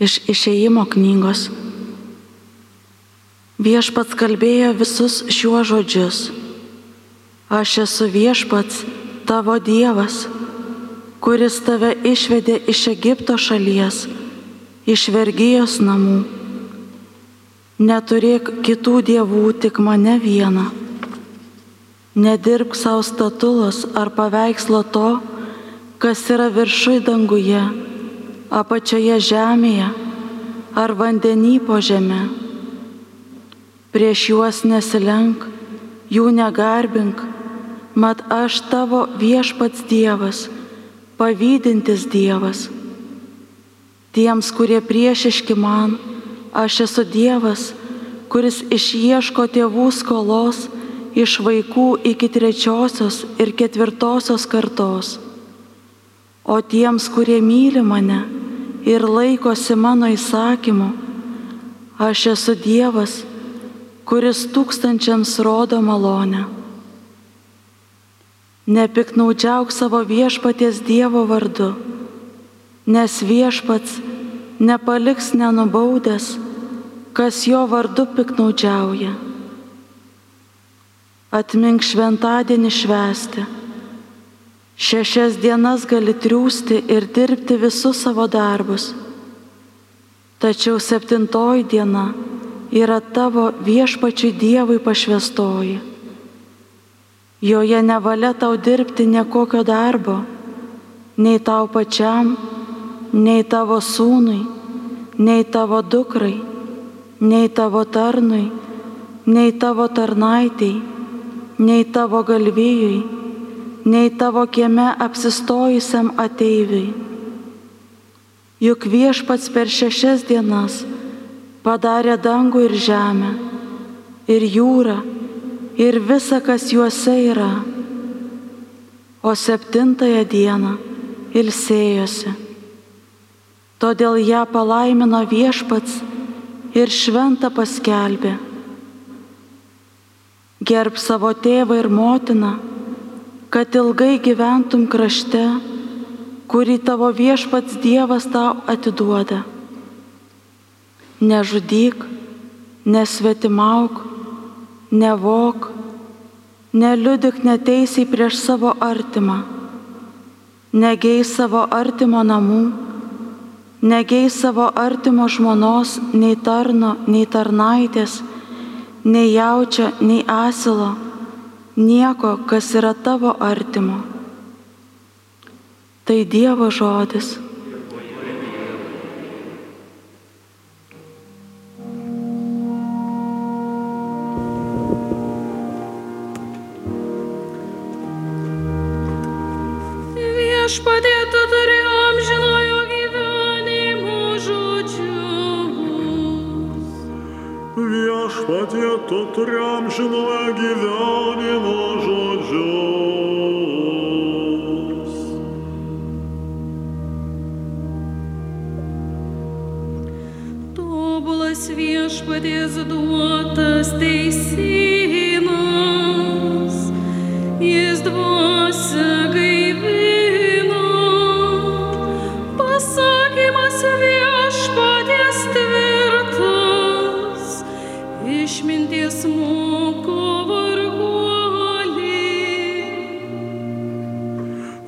Iš išėjimo knygos. Viešpats kalbėjo visus šiuo žodžius. Aš esu viešpats, tavo Dievas, kuris tave išvedė iš Egipto šalies, iš vergyjos namų. Neturėk kitų dievų, tik mane vieną. Nedirbk savo statulos ar paveikslo to, kas yra viršui danguje, apačioje žemėje ar vandenį po žemę. Prieš juos nesilenk, jų negarbink, mat aš tavo viešpats Dievas, pavydintis Dievas. Tiems, kurie priešiški man, aš esu Dievas, kuris išieško tėvų skolos iš vaikų iki trečiosios ir ketvirtosios kartos. O tiems, kurie myli mane ir laikosi mano įsakymu, aš esu Dievas, kuris tūkstančiams rodo malonę. Nepiknaudžiauk savo viešpaties Dievo vardu, nes viešpats nepaliks nenubaudęs, kas jo vardu piknaudžiauja. Atmink šventadienį švesti. Šešias dienas gali triūsti ir dirbti visus savo darbus. Tačiau septintoji diena yra tavo viešpačiui Dievui pašvestoji Joje nevalia tau dirbti nekokio darbo, nei tau pačiam, nei tavo sūnui, nei tavo dukrai, nei tavo tarnui, nei tavo tarnaitiai, nei tavo galvijui, nei tavo kieme apsistojusiam ateiviui. Juk viešpats per šešias dienas padarė dangų ir žemę, ir jūrą, ir visa, kas juose yra. O septintąją dieną ilsėjosi. Todėl ją palaimino viešpats ir šventą paskelbė. Gerb savo tėvą ir motiną, kad ilgai gyventum krašte, kurį tavo viešpats Dievas tau atiduoda. Nežudyk, nesvetimauk, nevok, neliudik neteisiai prieš savo artimą, negei savo artimo namų, negei savo artimo žmonos, nei tarno, nei tarnaitės, nei jaučio, nei asilo, nieko, kas yra tavo artimo. Tai Dievo žodis. viešpatie, tu turi Viešpatie, tu turi amžinojo gyvenimo žodžius. Tobulas viešpaties duotas teisynas,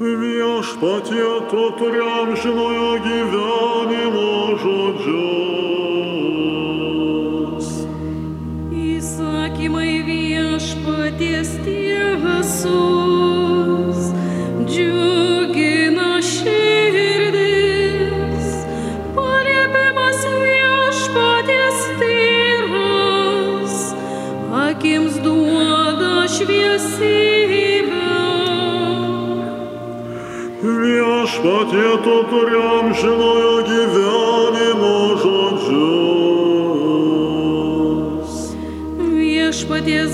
Viešpatie, tu turi amžinojo gyvenimo žodžius. Tu turi amžinojo gyvenimo žodžius. Viešpaties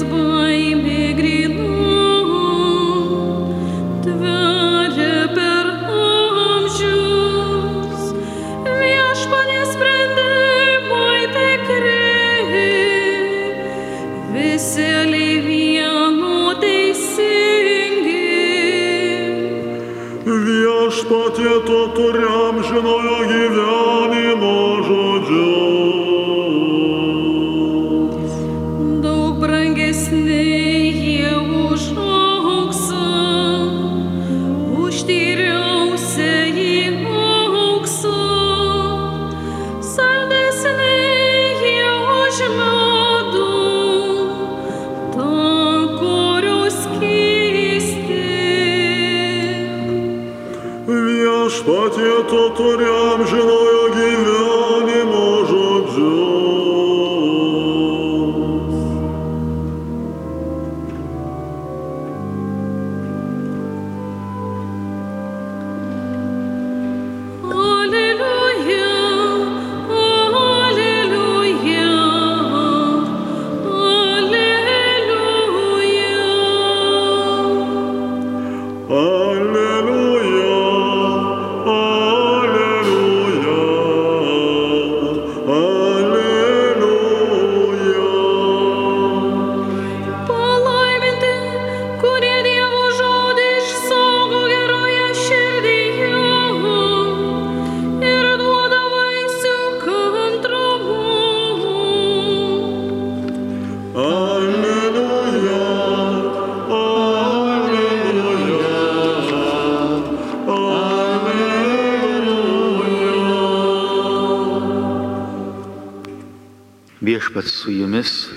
Viešpats su jumis.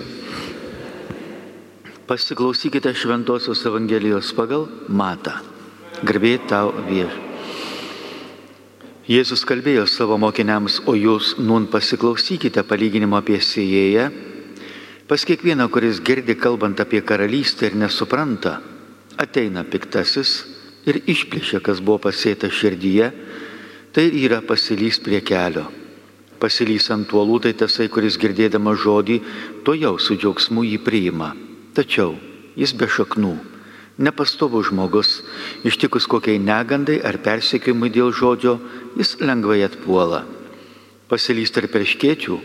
Pasiklausykite Šventojios Evangelijos pagal Matą. Garbė tau vieš. Jėzus kalbėjo savo mokiniams, o jūs nun pasiklausykite palyginimo apie sėjėją. Pas kiekvieną, kuris girdi kalbant apie karalystę ir nesupranta, ateina piktasis ir išplėšia, kas buvo pasėta širdyje, tai yra pasilys prie kelio. Pasilys ant uolų tai tasai, kuris girdėdamas žodį, to jau su džiaugsmu jį priima. Tačiau jis be šaknų, nepastovus žmogus, ištikus kokiai negandai ar persekiojimui dėl žodžio, jis lengvai atpuola. Pasilys tarp perškiečių,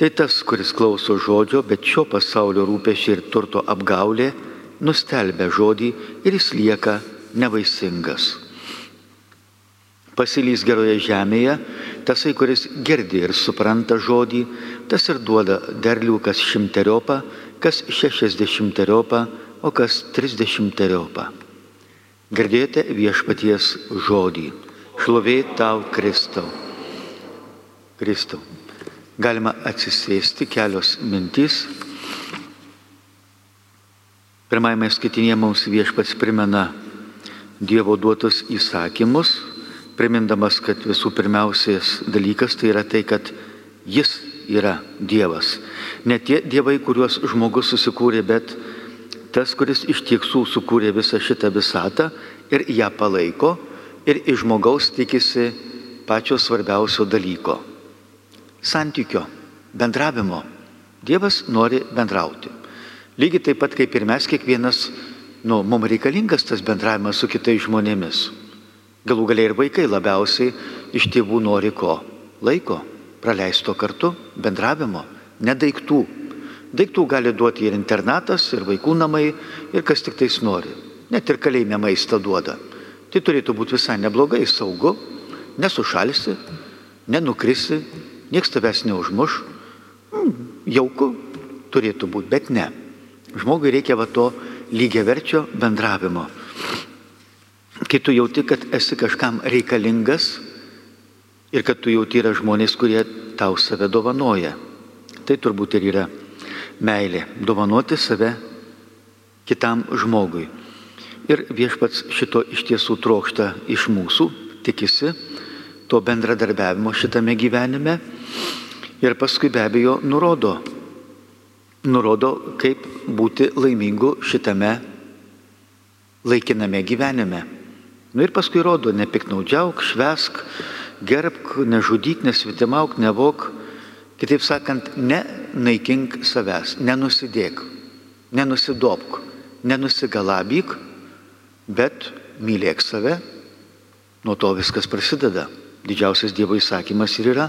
tai tas, kuris klauso žodžio, bet šio pasaulio rūpešiai ir turto apgaulė, nustelbia žodį ir jis lieka nevaisingas. Pasilys geroje žemėje, tasai, kuris girdi ir supranta žodį, tas ir duoda derlių kas šimteriopą, kas šešiasdešimteriopą, o kas trisdešimteriopą. Girdėjote viešpaties žodį. Šlovė tau, Kristau. Kristau. Galima atsisėsti kelios mintys. Pirmajame skaitinėje mums viešpats primena Dievo duotus įsakymus, primindamas, kad visų pirmiausias dalykas tai yra tai, kad Jis yra Dievas. Ne tie dievai, kuriuos žmogus susikūrė, bet tas, kuris iš tiesų sukūrė visą šitą visatą ir ją palaiko ir iš žmogaus tikisi pačio svarbiausio dalyko - santykio, bendravimo. Dievas nori bendrauti. Lygiai taip pat kaip ir mes kiekvienas, nu, mums reikalingas tas bendravimas su kitais žmonėmis. Galų galiai ir vaikai labiausiai iš tėvų nori ko? Laiko, praleisto kartu, bendravimo, ne daiktų. Gali duoti ir internatas, ir vaikų namai, ir kas tik tais nori. Net ir kalėjime maistą duoda. Tai turėtų būti visai neblogai, saugu, nesušalsi, nenukrisi, niekas tavęs neužmuš. Mm, jauku turėtų būti, bet ne. Žmogui reikia va to lygiaverčio bendravimo. Kai tu jauti, kad esi kažkam reikalingas ir kad tu jauti yra žmonės, kurie tau save dovanoja. Tai turbūt ir yra meilė - dovanoti save kitam žmogui. Ir viešpats šito iš tiesų trokšta iš mūsų, tikisi to bendradarbiavimo šitame gyvenime ir paskui be abejo nurodo, nurodo, kaip būti laimingu šitame laikiname gyvenime. Nu ir paskui rodo, nepiknaudžiauk, švesk, gerbk, nežudyk, nesvetimauk, nevok, kitaip sakant, nenaikink savęs, nenusidėk, nenusidopk, nenusigalabyk, bet mylėk save, nuo to viskas prasideda. Didžiausias Dievo įsakymas ir yra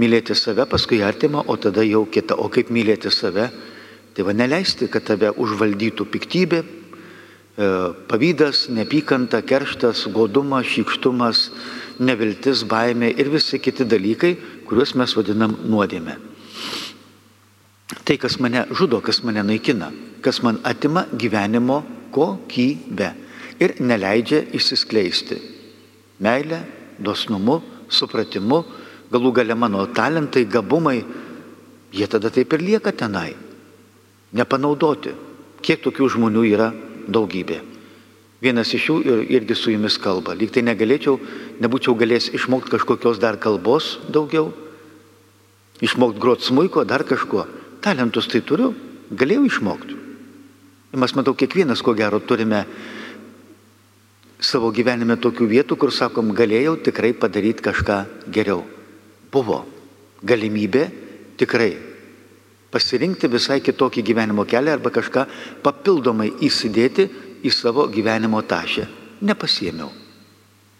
mylėti save, paskui artimą, o tada jau kitą. O kaip mylėti save? Tai va neleisti, kad tave užvaldytų piktybė, pavydas, nepykanta, kerštas, godumas, šykštumas, neviltis, baimė ir visi kiti dalykai, kuriuos mes vadinam nuodėme. Tai, kas mane žudo, kas mane naikina, kas man atima gyvenimo kokybę ir neleidžia išsiskleisti. Meilė, dosnumu, supratimu, galų gale mano talentai, gabumai, jie tada taip ir lieka tenai. Nepanaudoti. Kiek tokių žmonių yra daugybė. Vienas iš jų ir, irgi su jumis kalba. Lyg tai negalėčiau, nebūčiau galėjęs išmokti kažkokios dar kalbos daugiau, išmokti grot smuiko, dar kažko. Talentus tai turiu, galėjau išmokti. Ir mes matau, kiekvienas ko gero turime savo gyvenime tokių vietų, kur sakom, galėjau tikrai padaryti kažką geriau. Buvo galimybė tikrai pasirinkti visai kitokį gyvenimo kelią arba kažką papildomai įsidėti į savo gyvenimo tašę. Nepasiemiau,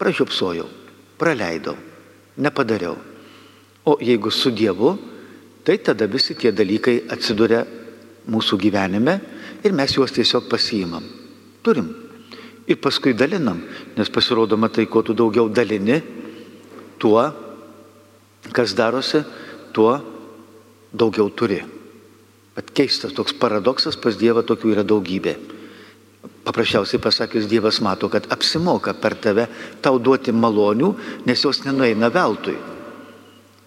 pražiopsojau, praleidau, nepadariau. O jeigu su Dievu, tai tada visi tie dalykai atsiduria mūsų gyvenime ir mes juos tiesiog pasiimam. Turim. Ir paskui dalinam, nes pasirodo, matai, kuo tu daugiau dalini, tuo, kas darosi, tuo daugiau turi. Bet keistas toks paradoksas, pas Dievą tokių yra daugybė. Paprasčiausiai pasakius, Dievas mato, kad apsimoka per tave tau duoti malonių, nes jos nenueina veltui.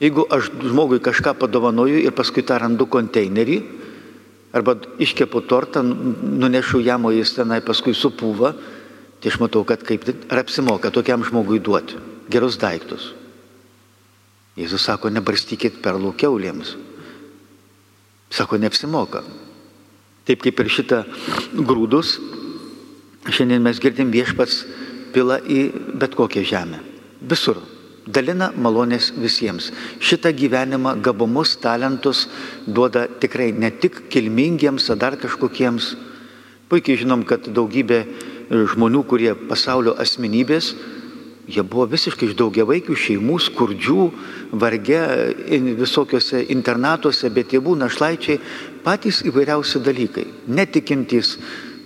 Jeigu aš žmogui kažką padovanoju ir paskui tą randu konteinerį, arba iškepu tortą, nunešu jam, o jis tenai paskui supūva, tai aš matau, kad kaip ar apsimoka tokiam žmogui duoti gerus daiktus. Jėzus sako, nebarstykit perlų keulėms. Sako, neapsimoka. Taip kaip ir šitą grūdus, šiandien mes girdim viešpats pila į bet kokią žemę. Visur. Dalina malonės visiems. Šitą gyvenimą, gabumus, talentus duoda tikrai ne tik kilmingiems, ar dar kažkokiems. Puikiai žinom, kad daugybė žmonių, kurie pasaulio asmenybės, Jie buvo visiškai iš daugiavaikių šeimų, skurdžių, varge, visokiose internatuose, bet tėvų našlaičiai, patys įvairiausi dalykai. Netikintys,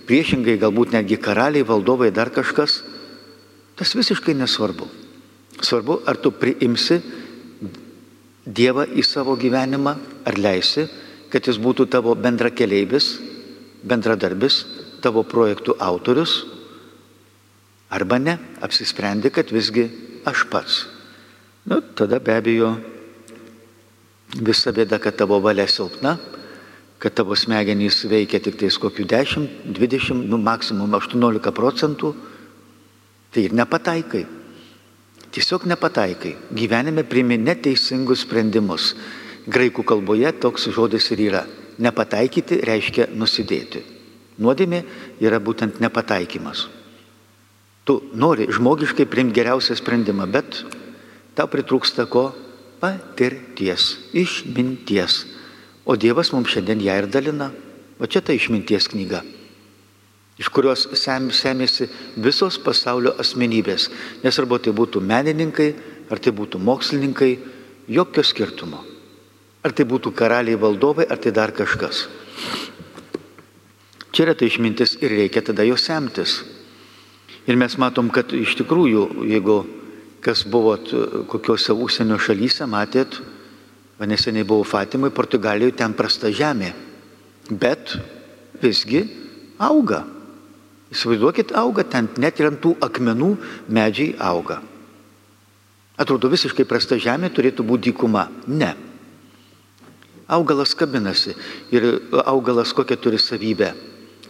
priešingai galbūt netgi karaliai, valdovai, dar kažkas. Tas visiškai nesvarbu. Svarbu, ar tu priimsi Dievą į savo gyvenimą, ar leisi, kad jis būtų tavo bendrakeleivis, bendradarbis, tavo projektų autorius Arba ne, apsisprendi, kad visgi aš pats. Nu, tada be abejo visa bėda, kad tavo valia silpna, kad tavo smegenys veikia tik tais kokiu 10, 20, nu, maksimum 18 procentų. Tai ir nepataikai. Tiesiog nepataikai. Gyvenime priimi neteisingus sprendimus. Graikų kalboje toks žodis ir yra. Nepataikyti reiškia nusidėti. Nuodėmė yra būtent nepataikymas. Tu nori žmogiškai priimti geriausią sprendimą, bet tau pritrūksta ko? Patirties, išminties. O Dievas mums šiandien ją ir dalina. O čia ta išminties knyga, iš kurios sem, semėsi visos pasaulio asmenybės. Nesvarbu, tai būtų menininkai, ar tai būtų mokslininkai, jokio skirtumo. Ar tai būtų karaliai valdovai, ar tai dar kažkas. Čia yra ta išmintis ir reikia tada jos semtis. Ir mes matom, kad iš tikrųjų, jeigu kas buvot kokiuose užsienio šalyse, matėt, neseniai buvau Fatimai, Portugalijoje ten prasta žemė. Bet visgi auga. Įsivaizduokit, auga ten, net ir ant tų akmenų medžiai auga. Atrodo visiškai prasta žemė turėtų būti dykuma. Ne. Augalas kabinasi ir augalas kokią turi savybę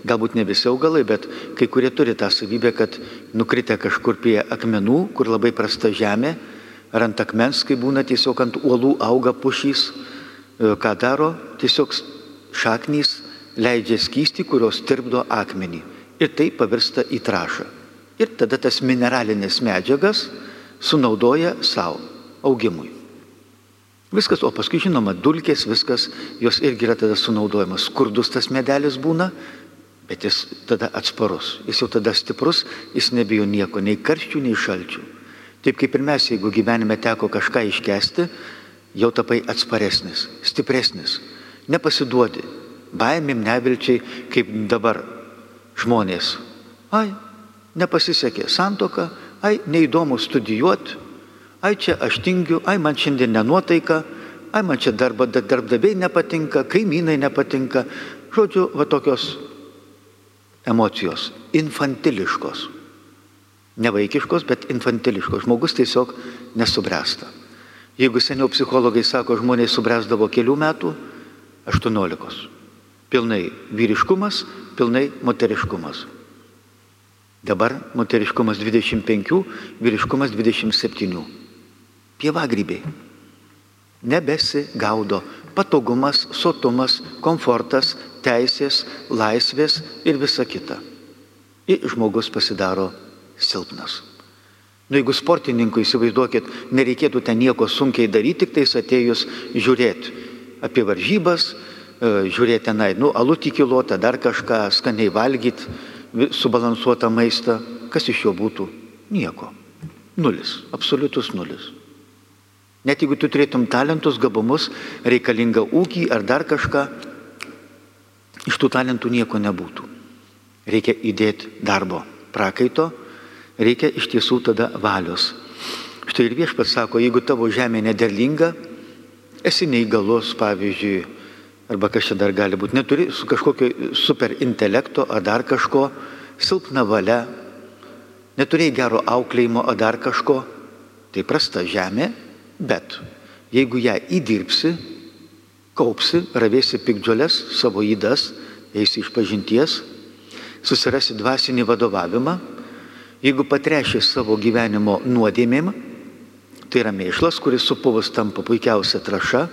Galbūt ne visi augalai, bet kai kurie turi tą savybę, kad nukritę kažkur prie akmenų, kur labai prasta žemė, ar ant akmens, kai būna tiesiog ant uolų auga pušys, e, ką daro, tiesiog šaknys leidžia skysti, kurios tirpdo akmenį. Ir tai pavirsta į trašą. Ir tada tas mineralinės medžiagas sunaudoja savo augimui. Viskas, o paskui žinoma, dulkės, viskas, jos irgi yra tada sunaudojamas. Skurdus tas medelis būna, Bet jis tada atsparus, jis jau tada stiprus, jis nebijo nieko, nei karščių, nei šalčių. Taip kaip ir mes, jeigu gyvenime teko kažką iškesti, jau tapai atsparesnis, stipresnis, nepasiduodi, baimėm, nevilčiai, kaip dabar žmonės. Ai, nepasisekė santoka, ai, neįdomu studijuoti, ai čia aš tingiu, ai man šiandien nenuotaika, ai man čia darba, darbdaviai nepatinka, kaimynai nepatinka. Žodžiu, va tokios emocijos infantiliškos. Ne vaikiškos, bet infantiliškos. Žmogus tiesiog nesubręsta. Jeigu seniau psichologai sako, žmonės subręsdavo kelių metų, 18. Pilnai vyriškumas, pilnai moteriškumas. Dabar moteriškumas 25, vyriškumas 27. Pievagrybiai. Nebesigaudo patogumas, sotumas, komfortas, teisės, laisvės ir visa kita. Ir žmogus pasidaro silpnas. Nu, jeigu sportininkui, įsivaizduokit, nereikėtų ten nieko sunkiai daryti, tik tais atėjus žiūrėti apie varžybas, e, žiūrėti tenai, nu, alutį kilotą, dar kažką, skaniai valgyti, subalansuotą maistą, kas iš jo būtų? Nieko. Nulis, absoliutus nulis. Net jeigu tu turėtum talentus, gabumus, reikalingą ūkį ar dar kažką, iš tų talentų nieko nebūtų. Reikia įdėti darbo prakaito, reikia iš tiesų tada valios. Štai ir viešpats sako, jeigu tavo žemė nederlinga, esi neįgalus, pavyzdžiui, arba kas čia dar gali būti, neturi su kažkokio super intelekto ar dar kažko, silpna valia, neturėjai gero auklėjimo ar dar kažko, tai prasta žemė, bet jeigu ją įdirbsi, kaupsi, ravėsi pikdžiolės, savo įdas, eisi iš pažinties, susirasi dvasinį vadovavimą, jeigu patreši savo gyvenimo nuodėmėm, tai yra mėšlas, kuris supuvus tampa puikiausia traša,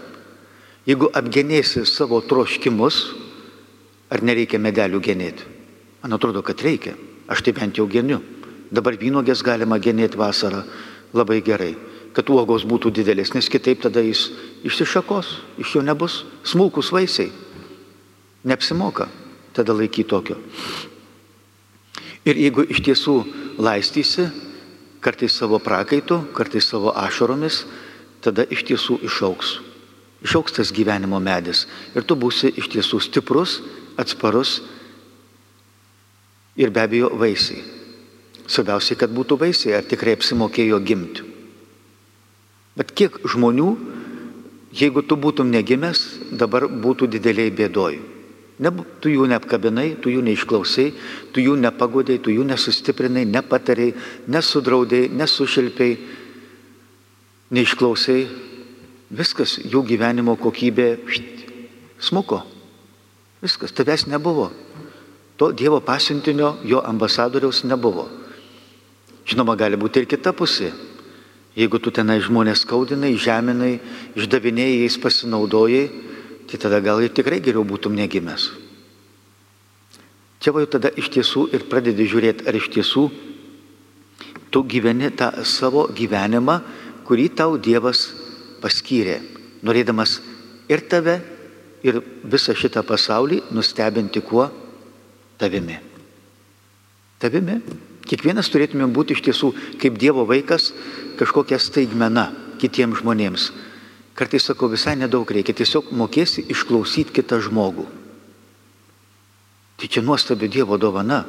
jeigu apgenėsi savo troškimus, ar nereikia medelių genėti? Man atrodo, kad reikia. Aš tai bent jau geniu. Dabar vynogės galima genėti vasarą labai gerai, kad uogos būtų didelės, nes kitaip tada jis išsišakos, iš jo nebus smulkus vaisiai. Neapsimoka tada laikyti tokio. Ir jeigu iš tiesų laistysi, kartais savo prakaitu, kartais savo ašaromis, tada iš tiesų išauks. Išauks tas gyvenimo medis. Ir tu būsi iš tiesų stiprus, atsparus ir be abejo vaisiai. Svarbiausia, kad būtų vaisiai, ar tikrai apsimokėjo gimti. Bet kiek žmonių, jeigu tu būtum negimęs, dabar būtų dideliai bėdoj. Ne, tu jų neapkabinai, tu jų neišklausai, tu jų nepagodai, tu jų nesustiprinai, nepatariai, nesudraudai, nesušilpiai, neišklausai. Viskas, jų gyvenimo kokybė št, smuko. Viskas, tavęs nebuvo. To Dievo pasiuntinio, jo ambasadoriaus nebuvo. Žinoma, gali būti ir kita pusė. Jeigu tu tenai žmonės skaudinai, žeminai, išdavinėjai, jais pasinaudojai, tai tada gal ir tikrai geriau būtum negimęs. Čia va jau tada iš tiesų ir pradedi žiūrėti, ar iš tiesų tu gyveni tą savo gyvenimą, kurį tau Dievas paskyrė, norėdamas ir tave, ir visą šitą pasaulį nustebinti kuo? Tavimi. Tavimi. Kiekvienas turėtume būti iš tiesų kaip Dievo vaikas kažkokia staigmena kitiems žmonėms. Kartais sakau, visai nedaug reikia, tiesiog mokėsi išklausyti kitą žmogų. Tai čia nuostabi Dievo dovana.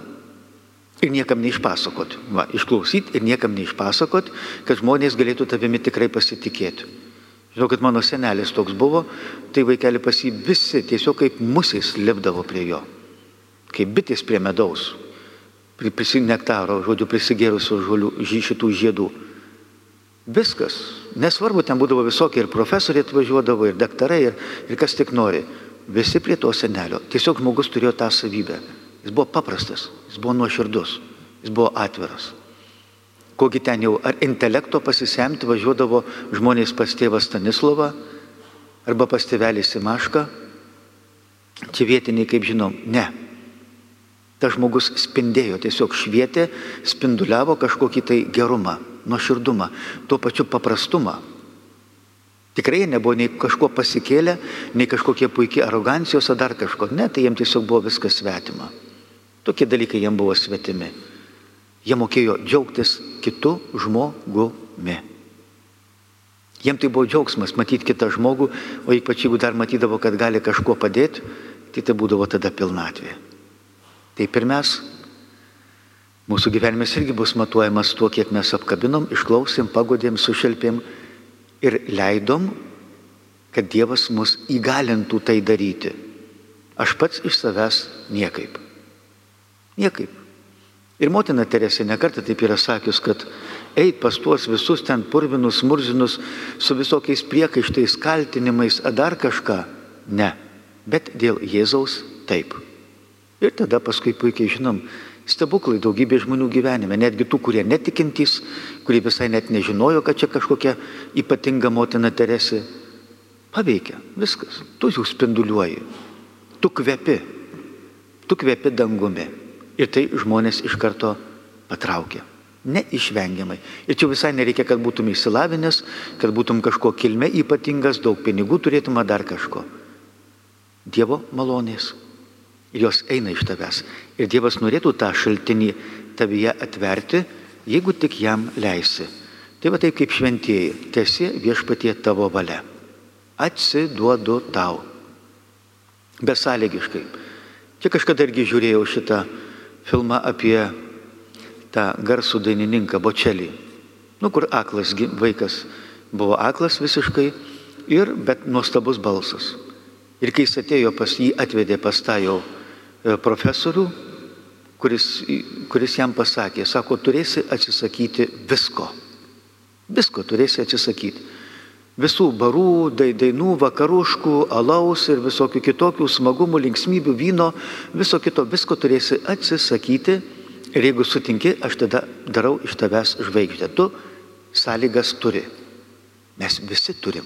Ir niekam neišpasakot. Va, išklausyti ir niekam neišpasakot, kad žmonės galėtų tavimi tikrai pasitikėti. Žinau, kad mano senelis toks buvo, tai vaikeli pas jį visi tiesiog kaip musės lipdavo prie jo. Kaip bitės prie medaus. Prisinektaro, žodžiu, prisigėrusių žolių, šitų žiedų. Viskas. Nesvarbu, ten būdavo visokie ir profesoriai atvažiuodavo, ir daktarai, ir, ir kas tik nori. Visi prie to senelio. Tiesiog žmogus turėjo tą savybę. Jis buvo paprastas, jis buvo nuoširdus, jis buvo atviras. Kogi ten jau ar intelekto pasisemti važiuodavo žmonės pas tėvą Stanislovą arba pas tėvelį Simašką. Čia vietiniai, kaip žinom, ne. Ta žmogus spindėjo, tiesiog švietė, spinduliavo kažkokį tai gerumą, nuoširdumą, tuo pačiu paprastumą. Tikrai nebuvo nei kažko pasikėlę, nei kažkokie puikiai arogancijos ar dar kažko. Ne, tai jiems tiesiog buvo viskas svetima. Tokie dalykai jiems buvo svetimi. Jie mokėjo džiaugtis kitų žmogumi. Jiems tai buvo džiaugsmas matyti kitą žmogų, o ypač jeigu dar matydavo, kad gali kažkuo padėti, tai tai būdavo tada pilnatvė. Taip ir mes. Mūsų gyvenimas irgi bus matuojamas tuo, kiek mes apkabinom, išklausėm, pagodėm, sušelpėm ir leidom, kad Dievas mus įgalintų tai daryti. Aš pats iš savęs niekaip. Niekaip. Ir motina Teresė nekartą taip yra sakius, kad eit pas tuos visus ten purvinus, murzinus, su visokiais priekaištais, kaltinimais, ar dar kažką. Ne. Bet dėl Jėzaus taip. Ir tada paskui puikiai žinom, Stebuklai daugybė žmonių gyvenime, netgi tų, kurie netikintys, kurie visai net nežinojo, kad čia kažkokia ypatinga motina Teresė. Paveikia, viskas. Tu jau spinduliuoji. Tu kvepi. Tu kvepi dangumi. Ir tai žmonės iš karto patraukia. Neišvengiamai. Ir čia visai nereikia, kad būtum išsilavinęs, kad būtum kažko kilme ypatingas, daug pinigų turėtum ar dar kažko. Dievo malonės. Jos eina iš tavęs. Ir Dievas norėtų tą šaltinį tavyje atverti, jeigu tik jam leisi. Tai va taip kaip šventieji, tiesi viešpatie tavo valia. Atsiduodu tau. Besąlygiškai. Čia kažkada irgi žiūrėjau šitą filmą apie tą garsų dainininką Bočelį. Nu, kur aklas vaikas buvo aklas visiškai, ir, bet nuostabus balsas. Ir kai jis atėjo pas jį, atvedė pas tą jau profesorių, kuris, kuris jam pasakė, sako, turėsi atsisakyti visko. Visko turėsi atsisakyti. Visų barų, dainų, vakaruškų, alaus ir visokių kitokių smagumų, linksmybių, vyno, viso kito, visko turėsi atsisakyti Ir jeigu sutinki, aš tada darau iš tavęs žvaigždę. Tu sąlygas turi. Mes visi turim.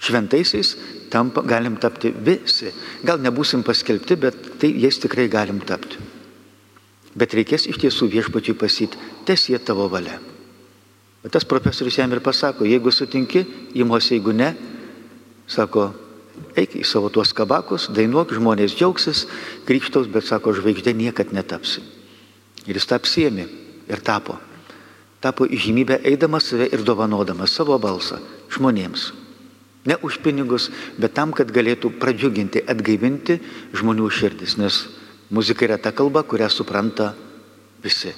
Šventaisiais tampa, galim tapti visi. Gal nebūsim paskelbti, bet tai jais tikrai galim tapti. Bet reikės iš tiesų viešpačiui pasyti, tesie tavo valia. Bet tas profesorius jam ir pasako, jeigu sutinki, įmuosi, jeigu ne, sako, eik į savo tuos kabakus, dainuok, žmonės džiaugsis, krikštaus, bet sako, žvaigždė niekad netapsi. Ir jis tą apsiemi ir tapo. Tapo įžymybę eidamas save ir dovanodamas savo balsą žmonėms. Ne už pinigus, bet tam, kad galėtų pradžiuginti, atgaivinti žmonių širdis, nes muzika yra ta kalba, kurią supranta visi.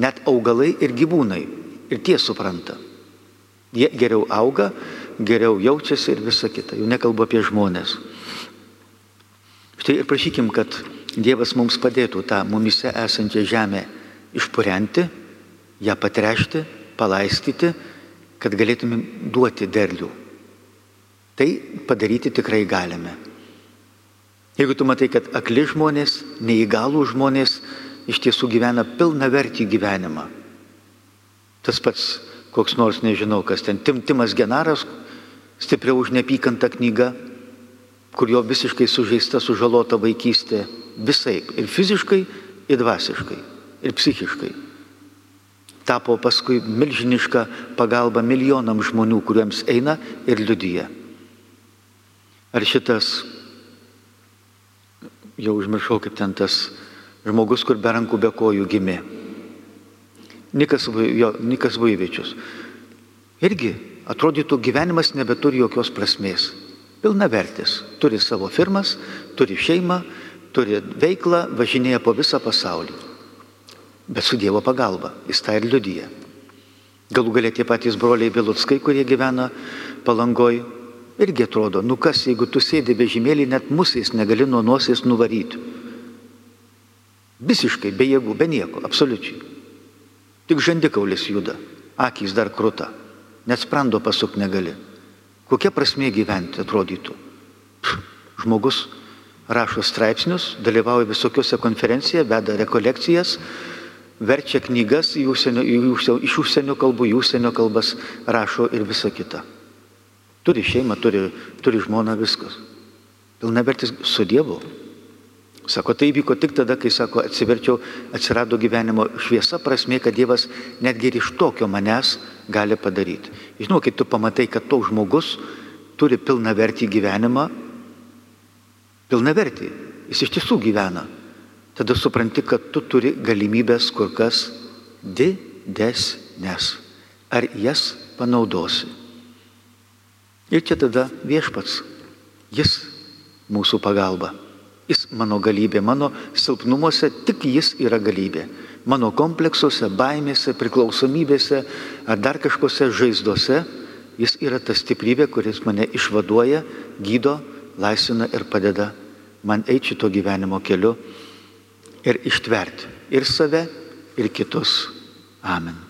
Net augalai ir gyvūnai ir tie supranta. Jie geriau auga, geriau jaučiasi ir visa kita. Jau nekalbu apie žmonės. Štai ir prašykim, kad Dievas mums padėtų tą mumise esančią žemę išpurenti, ją patrešti, palaistyti, kad galėtumėm duoti derlių. Tai padaryti tikrai galime. Jeigu tu matai, kad akli žmonės, neįgalų žmonės iš tiesų gyvena pilna vertį gyvenimą. Tas pats koks nors nežinau, kas ten Timtimas Genaras, stipriau už nepykantą knygą, kur jo visiškai sužeista, sužalota vaikystė visai ir fiziškai, ir dvasiškai, ir psichiškai. Tapo paskui milžiniška pagalba milijonam žmonių, kuriems eina ir liudyja. Ar šitas, jau užmiršau kaip ten tas žmogus, kur be rankų, be kojų gimė. Nikas, jo, Nikas Vaivičius. Irgi atrodytų gyvenimas nebeturi jokios prasmės. Pilna vertis. Turi savo firmas, turi šeimą, turi veiklą, važinėja po visą pasaulį. Bet su Dievo pagalba, jis tą ir liudyja. Galų galia tie patys broliai Bilutskai, kurie gyvena palangoj, irgi atrodo, nu kas, jeigu tu sėdi vežimėlį, net musės negali nuo nosies nuvaryti. Visiškai be jėgų, be nieko, absoliučiai. Tik žandikaulis juda, akys dar kruta, net sprando pasuk negali. Kokia prasmė gyventi atrodytų? Pff, žmogus rašo straipsnius, dalyvauja visokiuose konferencijose, veda rekolekcijas, verčia knygas į užsienio, į užsienio, iš užsienio kalbų, į užsienio kalbas rašo ir visa kita. Turi šeimą, turi, turi žmoną, viskas. Pilnavertis su Dievu. Sako, tai vyko tik tada, kai, sako, atsiverčiau, atsirado gyvenimo šviesa prasme, kad Dievas netgi ir iš tokio manęs gali padaryti. Žinau, kai tu pamatai, kad toks žmogus turi pilna vertį gyvenimą, pilnavertį, jis iš tiesų gyvena, tada supranti, kad tu turi galimybės kur kas didesnės. Ar jas panaudosi? Ir čia tada viešpats, jis mūsų pagalba. Jis mano galybė, mano silpnumuose tik jis yra galybė. Mano kompleksuose, baimėse, priklausomybėse ar dar kažkose žaizdose jis yra ta stiprybė, kuris mane išvaduoja, gydo, laisvina ir padeda man eiti šito gyvenimo keliu ir ištverti ir save, ir kitus. Amen.